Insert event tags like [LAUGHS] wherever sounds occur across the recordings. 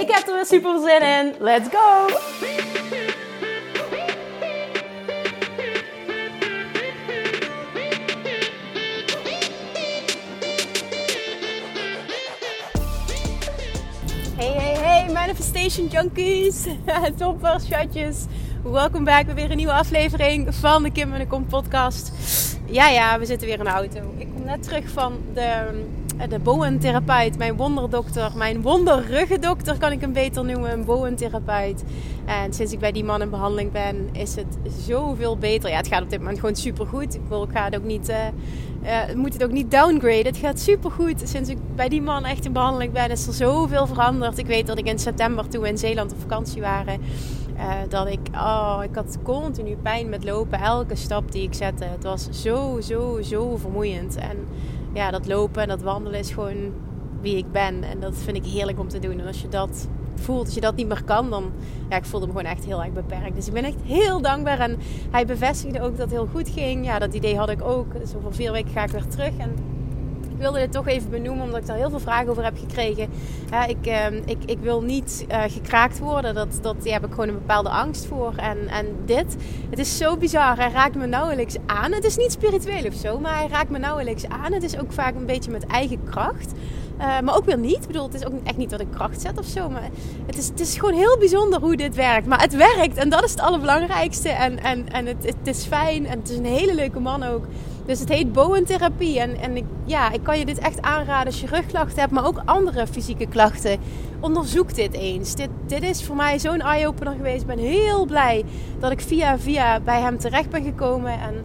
Ik heb er weer super zin in. Let's go! Hey, hey, hey, Manifestation Junkies, [LAUGHS] toppers, chatjes. Welkom bij weer een nieuwe aflevering van de Kim en de Kom podcast. Ja, ja, we zitten weer in de auto. Ik kom net terug van de, de Bowen-therapeut, mijn wonderdokter, mijn wonderruggendokter kan ik hem beter noemen, een Bowen-therapeut. En sinds ik bij die man in behandeling ben, is het zoveel beter. Ja, het gaat op dit moment gewoon super goed. Ik wil, het ook niet, uh, uh, moet het ook niet downgraden. Het gaat super goed. Sinds ik bij die man echt in behandeling ben, is er zoveel veranderd. Ik weet dat ik in september toen we in Zeeland op vakantie waren dat ik, oh, ik had continu pijn met lopen. Elke stap die ik zette. Het was zo, zo, zo vermoeiend. En ja, dat lopen en dat wandelen is gewoon wie ik ben. En dat vind ik heerlijk om te doen. En als je dat voelt, als je dat niet meer kan, dan... Ja, ik voelde me gewoon echt heel erg beperkt. Dus ik ben echt heel dankbaar. En hij bevestigde ook dat het heel goed ging. Ja, dat idee had ik ook. Dus over vier weken ga ik weer terug. En ik wilde dit toch even benoemen, omdat ik daar heel veel vragen over heb gekregen. Ik, uh, ik, ik wil niet uh, gekraakt worden. Dat, dat daar heb ik gewoon een bepaalde angst voor. En, en dit, het is zo bizar. Hij raakt me nauwelijks aan. Het is niet spiritueel of zo, maar hij raakt me nauwelijks aan. Het is ook vaak een beetje met eigen kracht. Uh, maar ook weer niet. Ik bedoel, het is ook echt niet dat ik kracht zet of zo. Maar het is, het is gewoon heel bijzonder hoe dit werkt. Maar het werkt en dat is het allerbelangrijkste. En, en, en het, het is fijn. En het is een hele leuke man ook. Dus het heet Bowen-therapie. En, en ik, ja, ik kan je dit echt aanraden als je rugklachten hebt, maar ook andere fysieke klachten. Onderzoek dit eens. Dit, dit is voor mij zo'n eye-opener geweest. Ik ben heel blij dat ik via via bij hem terecht ben gekomen. En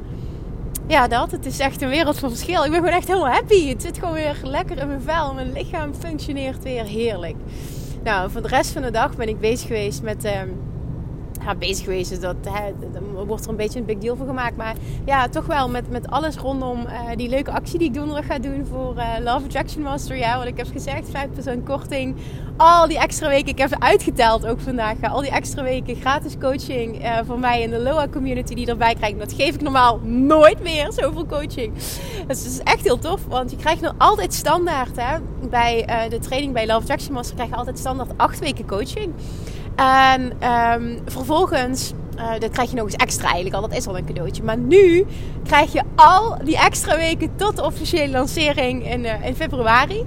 ja, dat. Het is echt een wereld van verschil. Ik ben gewoon echt helemaal happy. Het zit gewoon weer lekker in mijn vel. Mijn lichaam functioneert weer heerlijk. Nou, voor de rest van de dag ben ik bezig geweest met... Uh, bezig geweest. Dus dat, hè, wordt er een beetje een big deal van gemaakt. Maar ja, toch wel met, met alles rondom uh, die leuke actie die ik donderdag ga doen voor uh, Love Attraction Master. Ja, wat ik heb gezegd, 5% korting. Al die extra weken, ik heb uitgeteld ook vandaag. Al die extra weken gratis coaching uh, voor mij in de LOA community die erbij krijgt. Dat geef ik normaal nooit meer, zoveel coaching. Dus het is echt heel tof, want je krijgt nog altijd standaard hè, bij de training bij Love Attraction Master. krijg je altijd standaard 8 weken coaching. En um, vervolgens, uh, dat krijg je nog eens extra eigenlijk al. Dat is al een cadeautje. Maar nu krijg je al die extra weken tot de officiële lancering in, uh, in februari.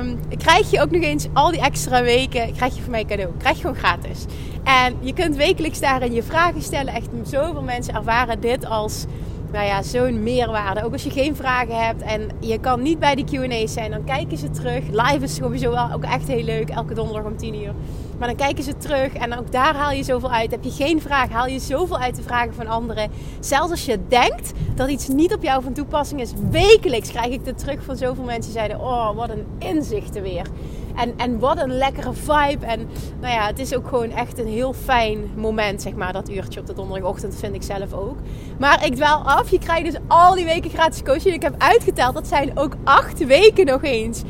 Um, krijg je ook nog eens al die extra weken, krijg je van mij cadeau. Krijg je gewoon gratis. En je kunt wekelijks daarin je vragen stellen. Echt zoveel mensen ervaren dit als nou ja, zo'n meerwaarde. Ook als je geen vragen hebt en je kan niet bij de Q&A's zijn, dan kijken ze terug. Live is sowieso wel ook echt heel leuk, elke donderdag om 10 uur. Maar dan kijken ze terug en ook daar haal je zoveel uit. Heb je geen vraag, haal je zoveel uit de vragen van anderen. Zelfs als je denkt dat iets niet op jou van toepassing is, wekelijks krijg ik dit terug van zoveel mensen die zeiden: Oh, wat een inzichten weer. En, en wat een lekkere vibe. En nou ja, het is ook gewoon echt een heel fijn moment, zeg maar. Dat uurtje op de donderdagochtend vind ik zelf ook. Maar ik dwaal af. Je krijgt dus al die weken gratis coaching. Ik heb uitgeteld, dat zijn ook acht weken nog eens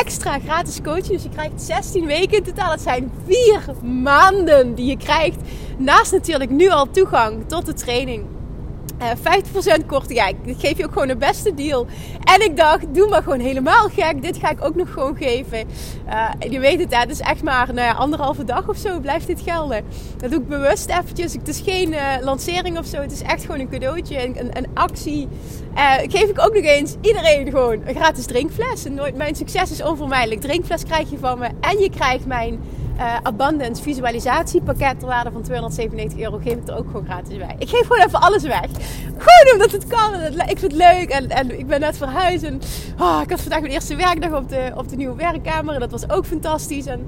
extra gratis coaching. Dus je krijgt 16 weken in totaal. Dat zijn vier maanden die je krijgt. Naast natuurlijk nu al toegang tot de training. Uh, 50% korting. Ja, ik geef je ook gewoon de beste deal. En ik dacht, doe maar gewoon helemaal gek. Dit ga ik ook nog gewoon geven. Uh, je weet het, hè, het is echt maar nou ja, anderhalve dag of zo blijft dit gelden. Dat doe ik bewust eventjes. Het is geen uh, lancering of zo. Het is echt gewoon een cadeautje, een, een, een actie. Geef ik ook nog eens iedereen gewoon een gratis drinkfles. Nooit, mijn succes is onvermijdelijk. Drinkfles krijg je van me. En je krijgt mijn uh, Abundance visualisatiepakket ter waarde van 297 euro geef ik er ook gewoon gratis bij. Ik geef gewoon even alles weg. Gewoon omdat het kan. Ik vind het leuk. En, en ik ben net verhuisd. En oh, ik had vandaag mijn eerste werkdag op de, op de nieuwe werkkamer. En dat was ook fantastisch. En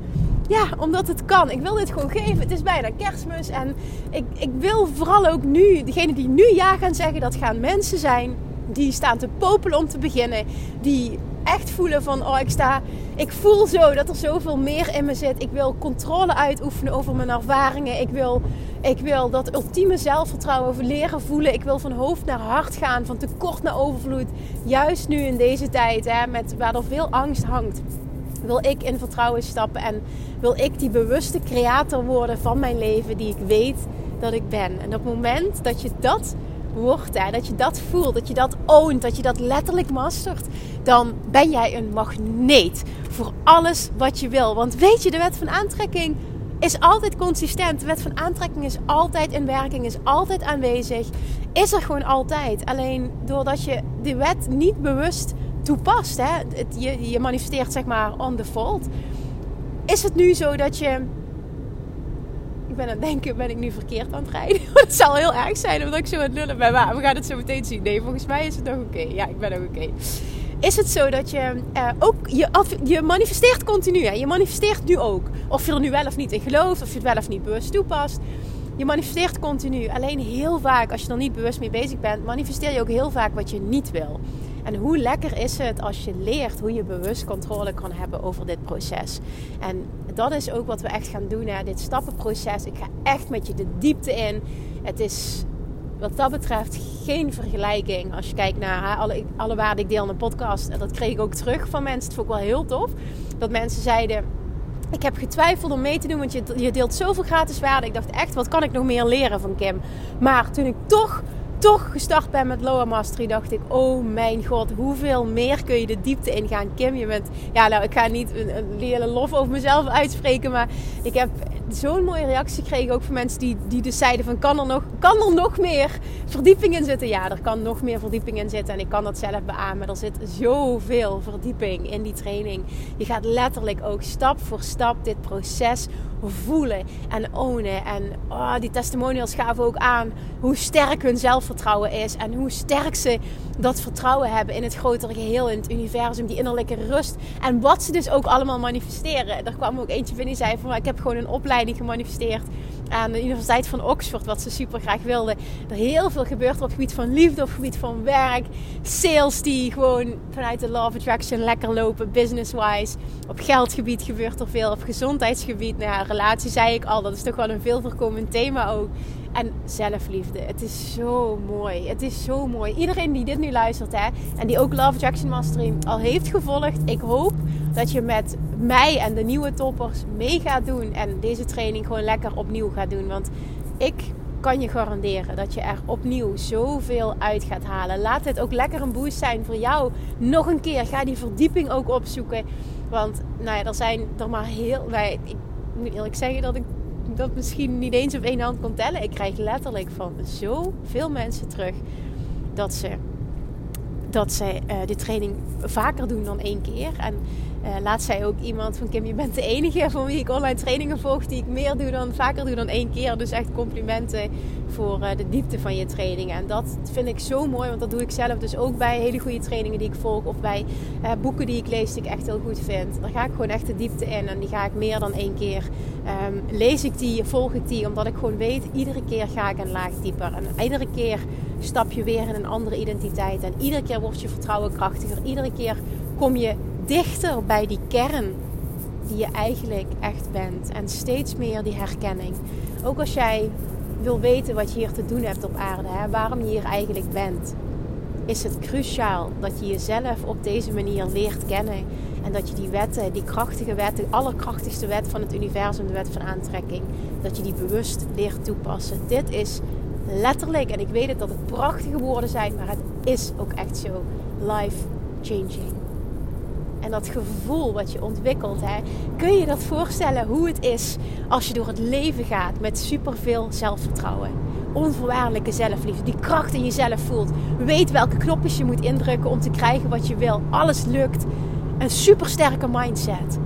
ja, omdat het kan. Ik wil dit gewoon geven. Het is bijna kerstmis. En ik, ik wil vooral ook nu, degene die nu ja gaan zeggen, dat gaan mensen zijn die staan te popelen om te beginnen. Die echt voelen van, oh ik sta, ik voel zo dat er zoveel meer in me zit. Ik wil controle uitoefenen over mijn ervaringen. Ik wil, ik wil dat ultieme zelfvertrouwen leren voelen. Ik wil van hoofd naar hart gaan, van tekort naar overvloed. Juist nu in deze tijd, hè, met, waar er veel angst hangt wil ik in vertrouwen stappen en wil ik die bewuste creator worden van mijn leven die ik weet dat ik ben. En op het moment dat je dat wordt, hè, dat je dat voelt, dat je dat oont, dat je dat letterlijk mastert, dan ben jij een magneet voor alles wat je wil. Want weet je, de wet van aantrekking is altijd consistent. De wet van aantrekking is altijd in werking, is altijd aanwezig, is er gewoon altijd. Alleen doordat je die wet niet bewust toepast, hè, het, je, je manifesteert zeg maar on default, is het nu zo dat je ik ben aan het denken, ben ik nu verkeerd aan het rijden? [LAUGHS] het zal heel erg zijn omdat ik zo aan het lullen ben. Maar we gaan het zo meteen zien. Nee, volgens mij is het nog oké. Ja, ik ben nog oké. Is het zo dat je uh, ook, je, je manifesteert continu. Hè? Je manifesteert nu ook. Of je er nu wel of niet in gelooft, of je het wel of niet bewust toepast. Je manifesteert continu. Alleen heel vaak, als je er niet bewust mee bezig bent, manifesteer je ook heel vaak wat je niet wil. En hoe lekker is het als je leert hoe je bewust controle kan hebben over dit proces. En dat is ook wat we echt gaan doen, hè? dit stappenproces. Ik ga echt met je de diepte in. Het is wat dat betreft geen vergelijking. Als je kijkt naar alle, alle die ik deel in de podcast. En dat kreeg ik ook terug van mensen. Het vond ik wel heel tof. Dat mensen zeiden... Ik heb getwijfeld om mee te doen, want je, je deelt zoveel gratis waarde. Ik dacht echt, wat kan ik nog meer leren van Kim? Maar toen ik toch toch gestart ben met Loa Mastery, dacht ik: Oh mijn god, hoeveel meer kun je de diepte ingaan? Kim, je bent. Ja, nou, ik ga niet een, een hele lof over mezelf uitspreken, maar ik heb zo'n mooie reactie gekregen. Ook van mensen die, die dus zeiden: van, kan, er nog, kan er nog meer verdieping in zitten? Ja, er kan nog meer verdieping in zitten en ik kan dat zelf beamen. Er zit zoveel verdieping in die training. Je gaat letterlijk ook stap voor stap dit proces voelen en ownen. En oh, die testimonials gaven ook aan hoe sterk hun zelfvertrouwen is. En hoe sterk ze dat vertrouwen hebben in het grotere geheel, in het universum, die innerlijke rust. En wat ze dus ook allemaal manifesteren. Er kwam ook eentje binnen die zei van ik heb gewoon een opleiding gemanifesteerd aan de Universiteit van Oxford, wat ze super graag wilde. Er heel veel gebeurt op gebied van liefde, op gebied van werk, sales die gewoon vanuit de Law Attraction lekker lopen, business-wise. Op geldgebied gebeurt er veel, op gezondheidsgebied, nou ja, relatie zei ik al, dat is toch wel een veel voorkomend thema ook. En zelfliefde. Het is zo mooi. Het is zo mooi. Iedereen die dit nu luistert hè, en die ook Love Attraction Mastery al heeft gevolgd. Ik hoop dat je met mij en de nieuwe toppers mee gaat doen. En deze training gewoon lekker opnieuw gaat doen. Want ik kan je garanderen dat je er opnieuw zoveel uit gaat halen. Laat het ook lekker een boost zijn voor jou. Nog een keer. Ga die verdieping ook opzoeken. Want nou ja, er zijn er maar heel... wij. ik moet eerlijk zeggen dat ik dat misschien niet eens op één hand kon tellen. Ik krijg letterlijk van zoveel mensen terug dat ze, dat ze uh, de training vaker doen dan één keer. En uh, laatst zei ook iemand van Kim, je bent de enige van wie ik online trainingen volg die ik meer doe dan, vaker doe dan één keer. Dus echt complimenten voor uh, de diepte van je trainingen. En dat vind ik zo mooi, want dat doe ik zelf dus ook bij hele goede trainingen die ik volg. Of bij uh, boeken die ik lees die ik echt heel goed vind. Daar ga ik gewoon echt de diepte in en die ga ik meer dan één keer. Um, lees ik die, volg ik die, omdat ik gewoon weet, iedere keer ga ik een laag dieper. En iedere keer stap je weer in een andere identiteit. En iedere keer wordt je vertrouwen krachtiger. Iedere keer kom je dichter bij die kern die je eigenlijk echt bent. En steeds meer die herkenning. Ook als jij wil weten wat je hier te doen hebt op aarde, hè, waarom je hier eigenlijk bent, is het cruciaal dat je jezelf op deze manier leert kennen. En dat je die wetten, die krachtige wet, de allerkrachtigste wet van het universum, de wet van aantrekking, dat je die bewust leert toepassen. Dit is letterlijk, en ik weet het dat het prachtige woorden zijn, maar het is ook echt zo life changing en dat gevoel wat je ontwikkelt. Hè, kun je dat voorstellen hoe het is als je door het leven gaat met superveel zelfvertrouwen? Onvoorwaardelijke zelfliefde, die kracht in jezelf voelt. Weet welke knopjes je moet indrukken om te krijgen wat je wil. Alles lukt. Een supersterke mindset.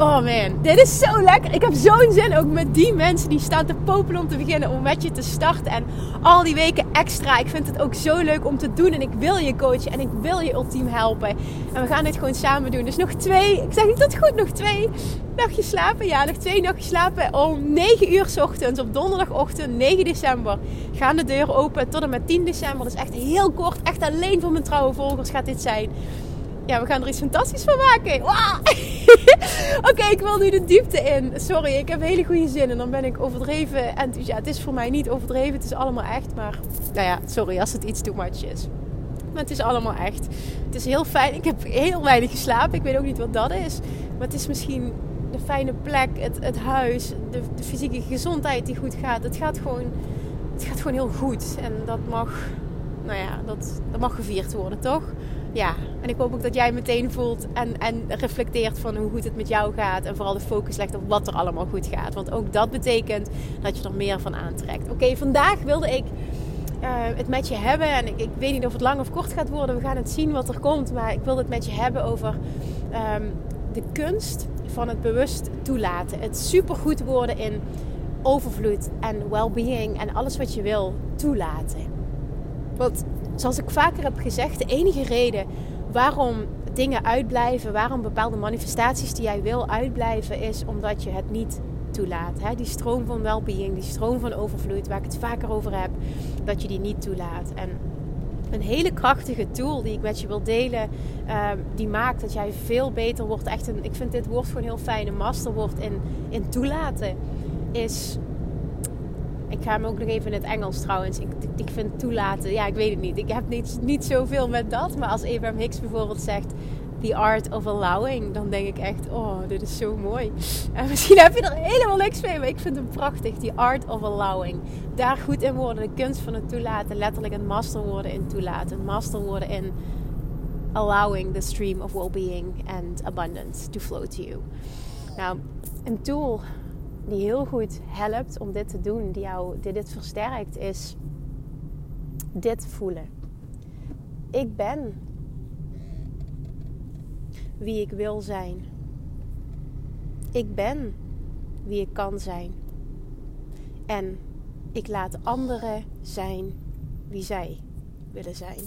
Oh man, dit is zo lekker. Ik heb zo'n zin ook met die mensen die staan te popelen om te beginnen, om met je te starten. En al die weken extra. Ik vind het ook zo leuk om te doen. En ik wil je coachen en ik wil je ultiem helpen. En we gaan dit gewoon samen doen. Dus nog twee, ik zeg niet dat goed, nog twee nachtjes slapen. Ja, nog twee nachtjes slapen. Om 9 uur s ochtends op donderdagochtend 9 december gaan de deuren open tot en met 10 december. Is echt heel kort. Echt alleen voor mijn trouwe volgers gaat dit zijn ja, we gaan er iets fantastisch van maken. [LAUGHS] Oké, ik wil nu de diepte in. Sorry, ik heb hele goede zin en dan ben ik overdreven enthousiast. Het is voor mij niet overdreven, het is allemaal echt. Maar nou ja, sorry als het iets too much is. Maar het is allemaal echt. Het is heel fijn. Ik heb heel weinig geslapen. Ik weet ook niet wat dat is. Maar het is misschien de fijne plek, het, het huis, de, de fysieke gezondheid die goed gaat. Het gaat gewoon, het gaat gewoon heel goed. En dat mag, nou ja, dat, dat mag gevierd worden, toch? Ja, en ik hoop ook dat jij meteen voelt en, en reflecteert van hoe goed het met jou gaat. En vooral de focus legt op wat er allemaal goed gaat. Want ook dat betekent dat je er meer van aantrekt. Oké, vandaag wilde ik uh, het met je hebben. En ik, ik, weet niet of het lang of kort gaat worden. We gaan het zien wat er komt. Maar ik wil het met je hebben over um, de kunst van het bewust toelaten. Het supergoed worden in overvloed en well-being en alles wat je wil toelaten. Want zoals ik vaker heb gezegd, de enige reden waarom dingen uitblijven, waarom bepaalde manifestaties die jij wil uitblijven, is omdat je het niet toelaat. Hè? Die stroom van well-being, die stroom van overvloed, waar ik het vaker over heb, dat je die niet toelaat. En een hele krachtige tool die ik met je wil delen, uh, die maakt dat jij veel beter wordt. Echt een, ik vind dit woord gewoon heel fijn, een master wordt in, in toelaten. Is ik ga hem ook nog even in het Engels trouwens. Ik, ik vind toelaten, ja, ik weet het niet. Ik heb niet, niet zoveel met dat. Maar als Abraham Hicks bijvoorbeeld zegt: The art of allowing, dan denk ik echt: Oh, dit is zo mooi. En misschien heb je er helemaal niks mee, maar ik vind hem prachtig. The art of allowing. Daar goed in worden, de kunst van het toelaten. Letterlijk een master worden in toelaten. Master worden in allowing the stream of well-being and abundance to flow to you. Nou, een tool die heel goed helpt om dit te doen, die, jou, die dit versterkt, is dit voelen. Ik ben wie ik wil zijn. Ik ben wie ik kan zijn. En ik laat anderen zijn wie zij willen zijn.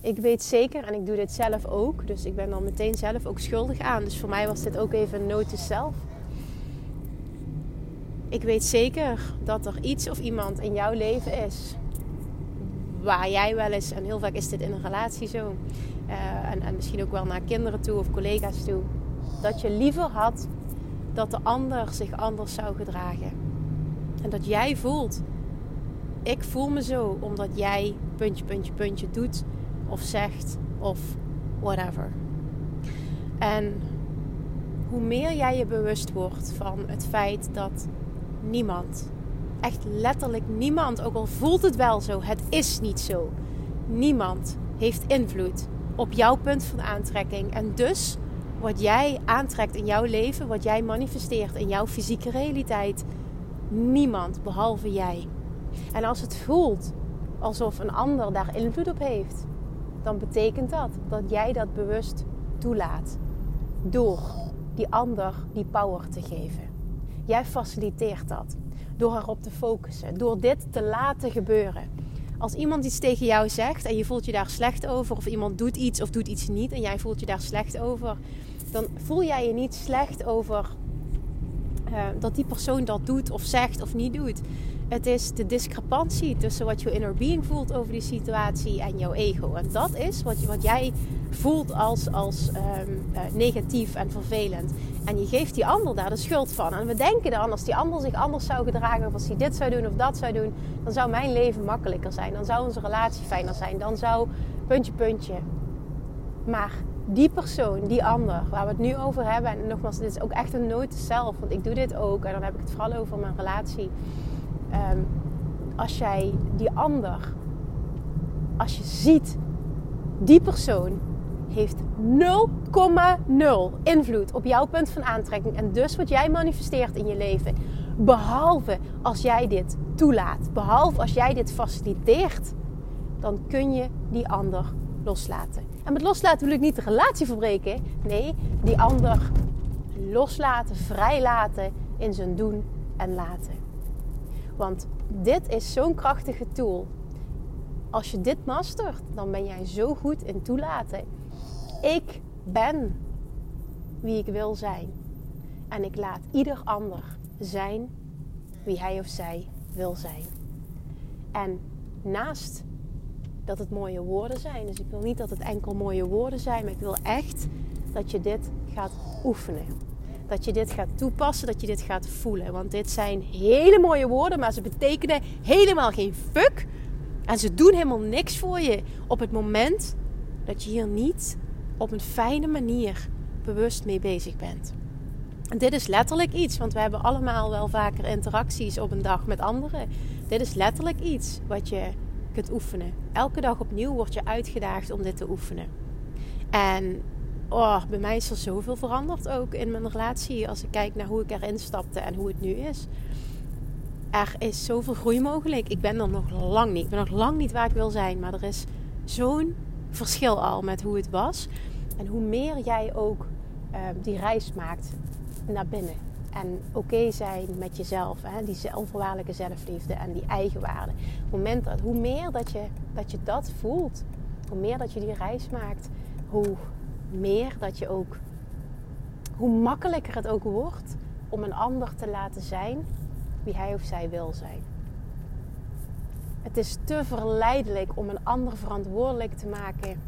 Ik weet zeker, en ik doe dit zelf ook, dus ik ben dan meteen zelf ook schuldig aan. Dus voor mij was dit ook even een note zelf ik weet zeker dat er iets of iemand in jouw leven is waar jij wel eens, en heel vaak is dit in een relatie zo, uh, en, en misschien ook wel naar kinderen toe of collega's toe, dat je liever had dat de ander zich anders zou gedragen. En dat jij voelt, ik voel me zo omdat jij puntje, puntje, puntje doet of zegt of whatever. En hoe meer jij je bewust wordt van het feit dat niemand. Echt letterlijk niemand, ook al voelt het wel zo, het is niet zo. Niemand heeft invloed op jouw punt van aantrekking. En dus wat jij aantrekt in jouw leven, wat jij manifesteert in jouw fysieke realiteit, niemand behalve jij. En als het voelt alsof een ander daar invloed op heeft, dan betekent dat dat jij dat bewust toelaat. Door die ander die power te geven. Jij faciliteert dat door erop te focussen, door dit te laten gebeuren. Als iemand iets tegen jou zegt en je voelt je daar slecht over, of iemand doet iets of doet iets niet en jij voelt je daar slecht over, dan voel jij je niet slecht over uh, dat die persoon dat doet of zegt of niet doet. Het is de discrepantie tussen wat je inner being voelt over die situatie en jouw ego. En dat is wat, jij voelt als, als um, uh, negatief en vervelend. En je geeft die ander daar de schuld van. En we denken dan, als die ander zich anders zou gedragen, of als hij dit zou doen of dat zou doen, dan zou mijn leven makkelijker zijn. Dan zou onze relatie fijner zijn. Dan zou puntje, puntje. Maar die persoon, die ander, waar we het nu over hebben, en nogmaals, dit is ook echt een noot zelf, want ik doe dit ook en dan heb ik het vooral over mijn relatie. Um, als jij die ander, als je ziet, die persoon heeft 0,0 invloed op jouw punt van aantrekking en dus wat jij manifesteert in je leven. Behalve als jij dit toelaat, behalve als jij dit faciliteert, dan kun je die ander loslaten. En met loslaten wil ik niet de relatie verbreken. Nee, die ander loslaten, vrijlaten in zijn doen en laten. Want dit is zo'n krachtige tool. Als je dit mastert, dan ben jij zo goed in toelaten. Ik ben wie ik wil zijn. En ik laat ieder ander zijn wie hij of zij wil zijn. En naast dat het mooie woorden zijn. Dus ik wil niet dat het enkel mooie woorden zijn, maar ik wil echt dat je dit gaat oefenen. Dat je dit gaat toepassen, dat je dit gaat voelen. Want dit zijn hele mooie woorden, maar ze betekenen helemaal geen fuck. En ze doen helemaal niks voor je op het moment dat je hier niet op een fijne manier bewust mee bezig bent. En dit is letterlijk iets, want we hebben allemaal wel vaker interacties op een dag met anderen. Dit is letterlijk iets wat je kunt oefenen. Elke dag opnieuw word je uitgedaagd om dit te oefenen. En oh, bij mij is er zoveel veranderd ook in mijn relatie. Als ik kijk naar hoe ik erin stapte en hoe het nu is. Er is zoveel groei mogelijk. Ik ben er nog lang niet. Ik ben nog lang niet waar ik wil zijn. Maar er is zo'n verschil al met hoe het was. En hoe meer jij ook uh, die reis maakt naar binnen. En oké zijn met jezelf. Hè? Die zelfvoorwaardelijke zelfliefde en die eigenwaarde. Moment dat, hoe meer dat je, dat je dat voelt. Hoe meer dat je die reis maakt. Hoe meer dat je ook... Hoe makkelijker het ook wordt om een ander te laten zijn wie hij of zij wil zijn. Het is te verleidelijk om een ander verantwoordelijk te maken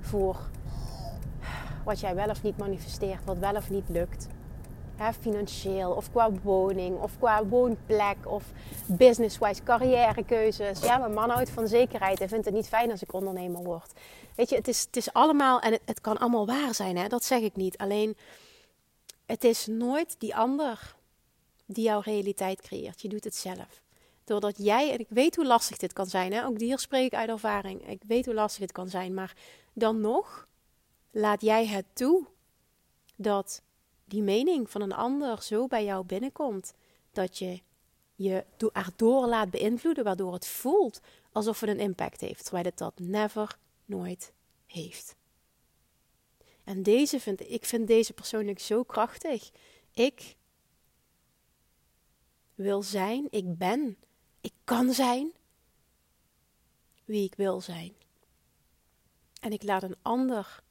voor wat jij wel of niet manifesteert, wat wel of niet lukt. financieel of qua woning of qua woonplek of business-wise carrièrekeuzes. Ja, mijn man houdt van zekerheid en vindt het niet fijn als ik ondernemer word. Weet je, het is, het is allemaal, en het, kan allemaal waar zijn, hè? dat zeg ik niet. Alleen, het is nooit die ander die jouw realiteit creëert. Je doet het zelf. Doordat jij, en ik weet hoe lastig dit kan zijn, hè? ook hier spreek ik uit ervaring. Ik weet hoe lastig het kan zijn, maar dan nog laat jij het toe dat die mening van een ander zo bij jou binnenkomt dat je je erdoor laat beïnvloeden, waardoor het voelt alsof het een impact heeft, terwijl het dat never, nooit heeft. En deze vind ik vind deze persoonlijk zo krachtig. Ik wil zijn, ik ben, ik kan zijn wie ik wil zijn. En ik laat een ander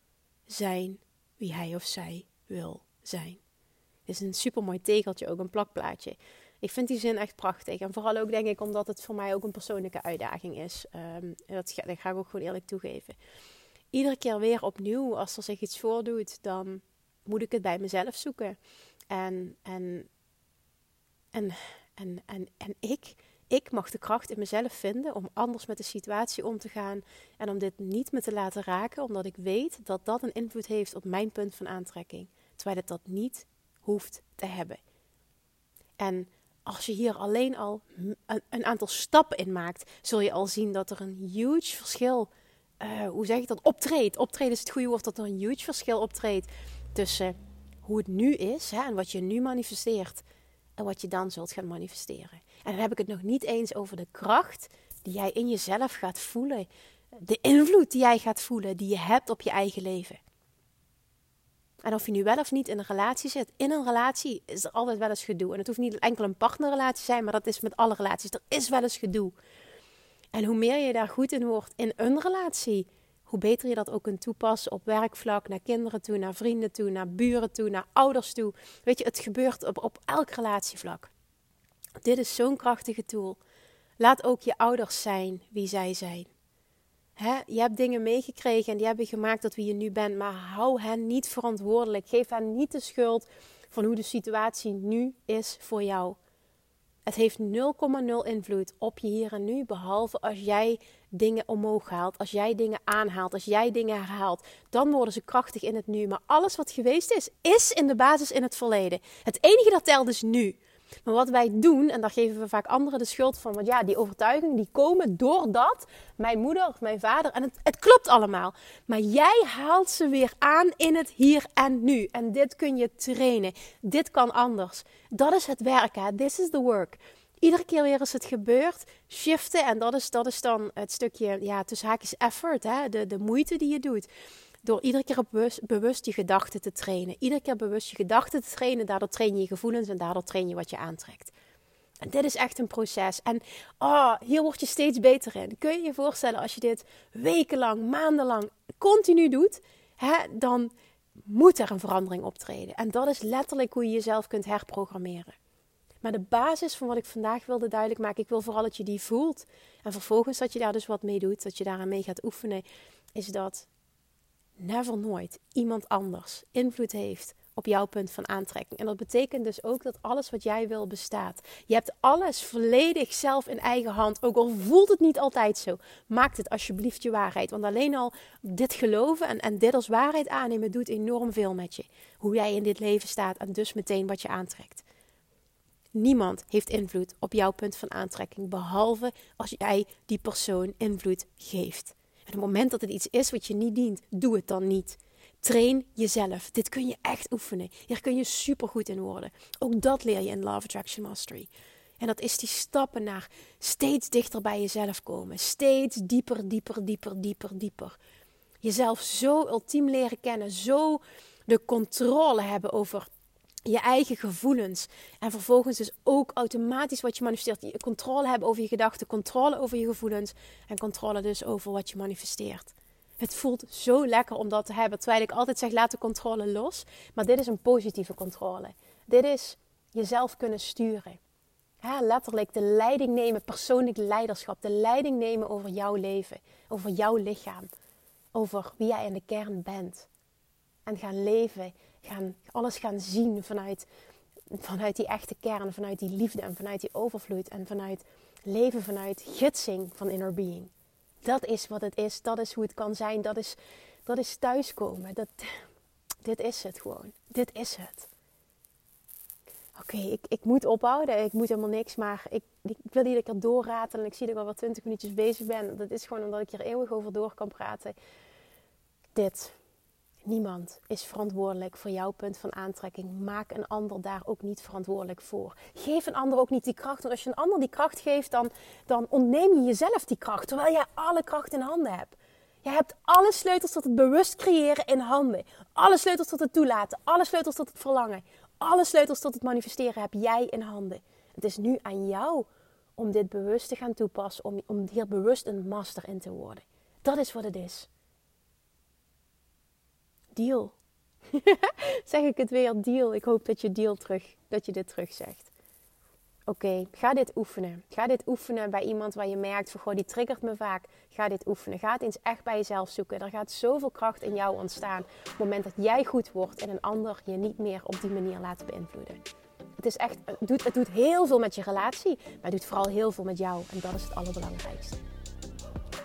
zijn wie hij of zij wil zijn. Is een super mooi tegeltje, ook een plakplaatje. Ik vind die zin echt prachtig. En vooral ook denk ik omdat het voor mij ook een persoonlijke uitdaging is. Um, dat, ga, dat ga ik ook gewoon eerlijk toegeven. Iedere keer weer opnieuw, als er zich iets voordoet, dan moet ik het bij mezelf zoeken. En, en, en, en, en, en ik ik mag de kracht in mezelf vinden om anders met de situatie om te gaan en om dit niet me te laten raken, omdat ik weet dat dat een invloed heeft op mijn punt van aantrekking, terwijl het dat niet hoeft te hebben. En als je hier alleen al een aantal stappen in maakt, zul je al zien dat er een huge verschil, uh, hoe zeg ik dat, optreedt. Optreden is het goede woord, dat er een huge verschil optreedt tussen hoe het nu is hè, en wat je nu manifesteert en wat je dan zult gaan manifesteren. En dan heb ik het nog niet eens over de kracht die jij in jezelf gaat voelen. De invloed die jij gaat voelen, die je hebt op je eigen leven. En of je nu wel of niet in een relatie zit, in een relatie is er altijd wel eens gedoe. En het hoeft niet enkel een partnerrelatie te zijn, maar dat is met alle relaties. Er is wel eens gedoe. En hoe meer je daar goed in wordt in een relatie, hoe beter je dat ook kunt toepassen op werkvlak, naar kinderen toe, naar vrienden toe, naar buren toe, naar ouders toe. Weet je, het gebeurt op, op elk relatievlak. Dit is zo'n krachtige tool. Laat ook je ouders zijn wie zij zijn. Je hebt dingen meegekregen en die hebben gemaakt tot wie je nu bent, maar hou hen niet verantwoordelijk. Geef hen niet de schuld van hoe de situatie nu is voor jou. Het heeft 0,0 invloed op je hier en nu, behalve als jij dingen omhoog haalt, als jij dingen aanhaalt, als jij dingen herhaalt. Dan worden ze krachtig in het nu. Maar alles wat geweest is, is in de basis in het verleden. Het enige dat telt is nu. Maar wat wij doen, en daar geven we vaak anderen de schuld van, want ja, die overtuigingen die komen doordat mijn moeder of mijn vader, en het, het klopt allemaal. Maar jij haalt ze weer aan in het hier en nu. En dit kun je trainen. Dit kan anders. Dat is het werken. This is the work. Iedere keer weer als het gebeurt, shiften. En dat is, dat is dan het stukje, ja, tussen haakjes effort, hè? De, de moeite die je doet. Door iedere keer bewust, je gedachten te trainen. Iedere keer bewust je gedachten te trainen. Daardoor train je je gevoelens en daardoor train je wat je aantrekt. En dit is echt een proces. En oh, hier word je steeds beter in. Kun je je voorstellen als je dit wekenlang, maandenlang, continu doet, hè, dan moet er een verandering optreden. En dat is letterlijk hoe je jezelf kunt herprogrammeren. Maar de basis van wat ik vandaag wilde duidelijk maken, ik wil vooral dat je die voelt. En vervolgens dat je daar dus wat mee doet, dat je daaraan mee gaat oefenen, is dat never nooit iemand anders invloed heeft op jouw punt van aantrekking. En dat betekent dus ook dat alles wat jij wil bestaat. Je hebt alles volledig zelf in eigen hand. Ook al voelt het niet altijd zo. Maak het alsjeblieft je waarheid. Want alleen al dit geloven en, en dit als waarheid aannemen doet enorm veel met je. Hoe jij in dit leven staat en dus meteen wat je aantrekt. Niemand heeft invloed op jouw punt van aantrekking, behalve als jij die persoon invloed geeft. En op het moment dat het iets is wat je niet dient, doe het dan niet. Train jezelf. Dit kun je echt oefenen. Hier kun je supergoed in worden. Ook dat leer je in Love Attraction Mastery. En dat is die stappen naar steeds dichter bij jezelf komen. Steeds dieper, dieper, dieper, dieper, dieper. Jezelf zo ultiem leren kennen. Zo de controle hebben over je eigen gevoelens. En vervolgens dus ook automatisch wat je manifesteert. Je controle hebben over je gedachten, controle over je gevoelens. En controle dus over wat je manifesteert. Het voelt zo lekker om dat te hebben. Terwijl ik altijd zeg: laat de controle los. Maar dit is een positieve controle. Dit is jezelf kunnen sturen. Letterlijk de leiding nemen, persoonlijk leiderschap. De leiding nemen over jouw leven, over jouw lichaam. Over wie jij in de kern bent. En gaan leven, alles gaan zien vanuit, vanuit die echte kern, vanuit die liefde en vanuit die overvloed. En vanuit leven vanuit gidsing van inner being. Dat is wat het is. Dat is hoe het kan zijn. Dat is, dat is thuiskomen. Dat, dit is het gewoon. Dit is het. Oké, ik, ik moet ophouden. Ik moet helemaal niks. Maar ik, ik wil hier lekker doorraten. En ik zie dat ik al wel twintig minuutjes bezig ben. Dat is gewoon omdat ik hier eeuwig over door kan praten. Dit. Niemand is verantwoordelijk voor jouw punt van aantrekking. Maak een ander daar ook niet verantwoordelijk voor. Geef een ander ook niet die kracht. Want als je een ander die kracht geeft, dan, dan ontneem je jezelf die kracht. Terwijl jij alle kracht in handen hebt. Je hebt alle sleutels tot het bewust creëren in handen. Alle sleutels tot het toelaten. Alle sleutels tot het verlangen. Alle sleutels tot het manifesteren heb jij in handen. Het is nu aan jou om dit bewust te gaan toepassen. Om, om hier bewust een master in te worden. Dat is wat het is deal. [LAUGHS] zeg ik het weer, deal. Ik hoop dat je deal terug, dat je dit terug zegt. Oké, ga dit oefenen. Ga dit oefenen bij iemand waar je merkt van, die triggert me vaak. Ga dit oefenen. Ga het eens echt bij jezelf zoeken. Er gaat zoveel kracht in jou ontstaan. Op het moment dat jij goed wordt en een ander je niet meer op die manier laat beïnvloeden. Het, is echt, het, doet, het doet heel veel met je relatie, maar het doet vooral heel veel met jou. En dat is het allerbelangrijkste.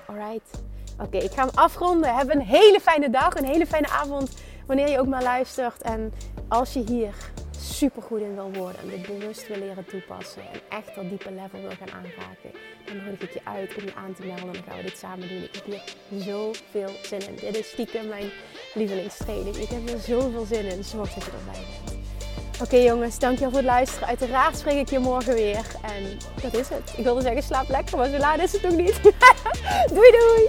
Alright. Oké, ik ga hem afronden. Heb een hele fijne dag, een hele fijne avond. Wanneer je ook maar luistert. En als je hier super goed in wil worden en dit bewust wil leren toepassen en echt dat diepe level wil gaan aanraken, dan nodig ik je uit om je aan te melden. Dan gaan we dit samen doen. Ik heb hier zoveel zin in. Dit is stiekem mijn lievelingstraining. Ik heb er zoveel zin in. Zorg dat je erbij bent. Oké jongens, dankjewel voor het luisteren. Uiteraard spreek ik je morgen weer. En dat is het. Ik wilde zeggen slaap lekker, maar zo laat is het ook niet. [LAUGHS] doei doei!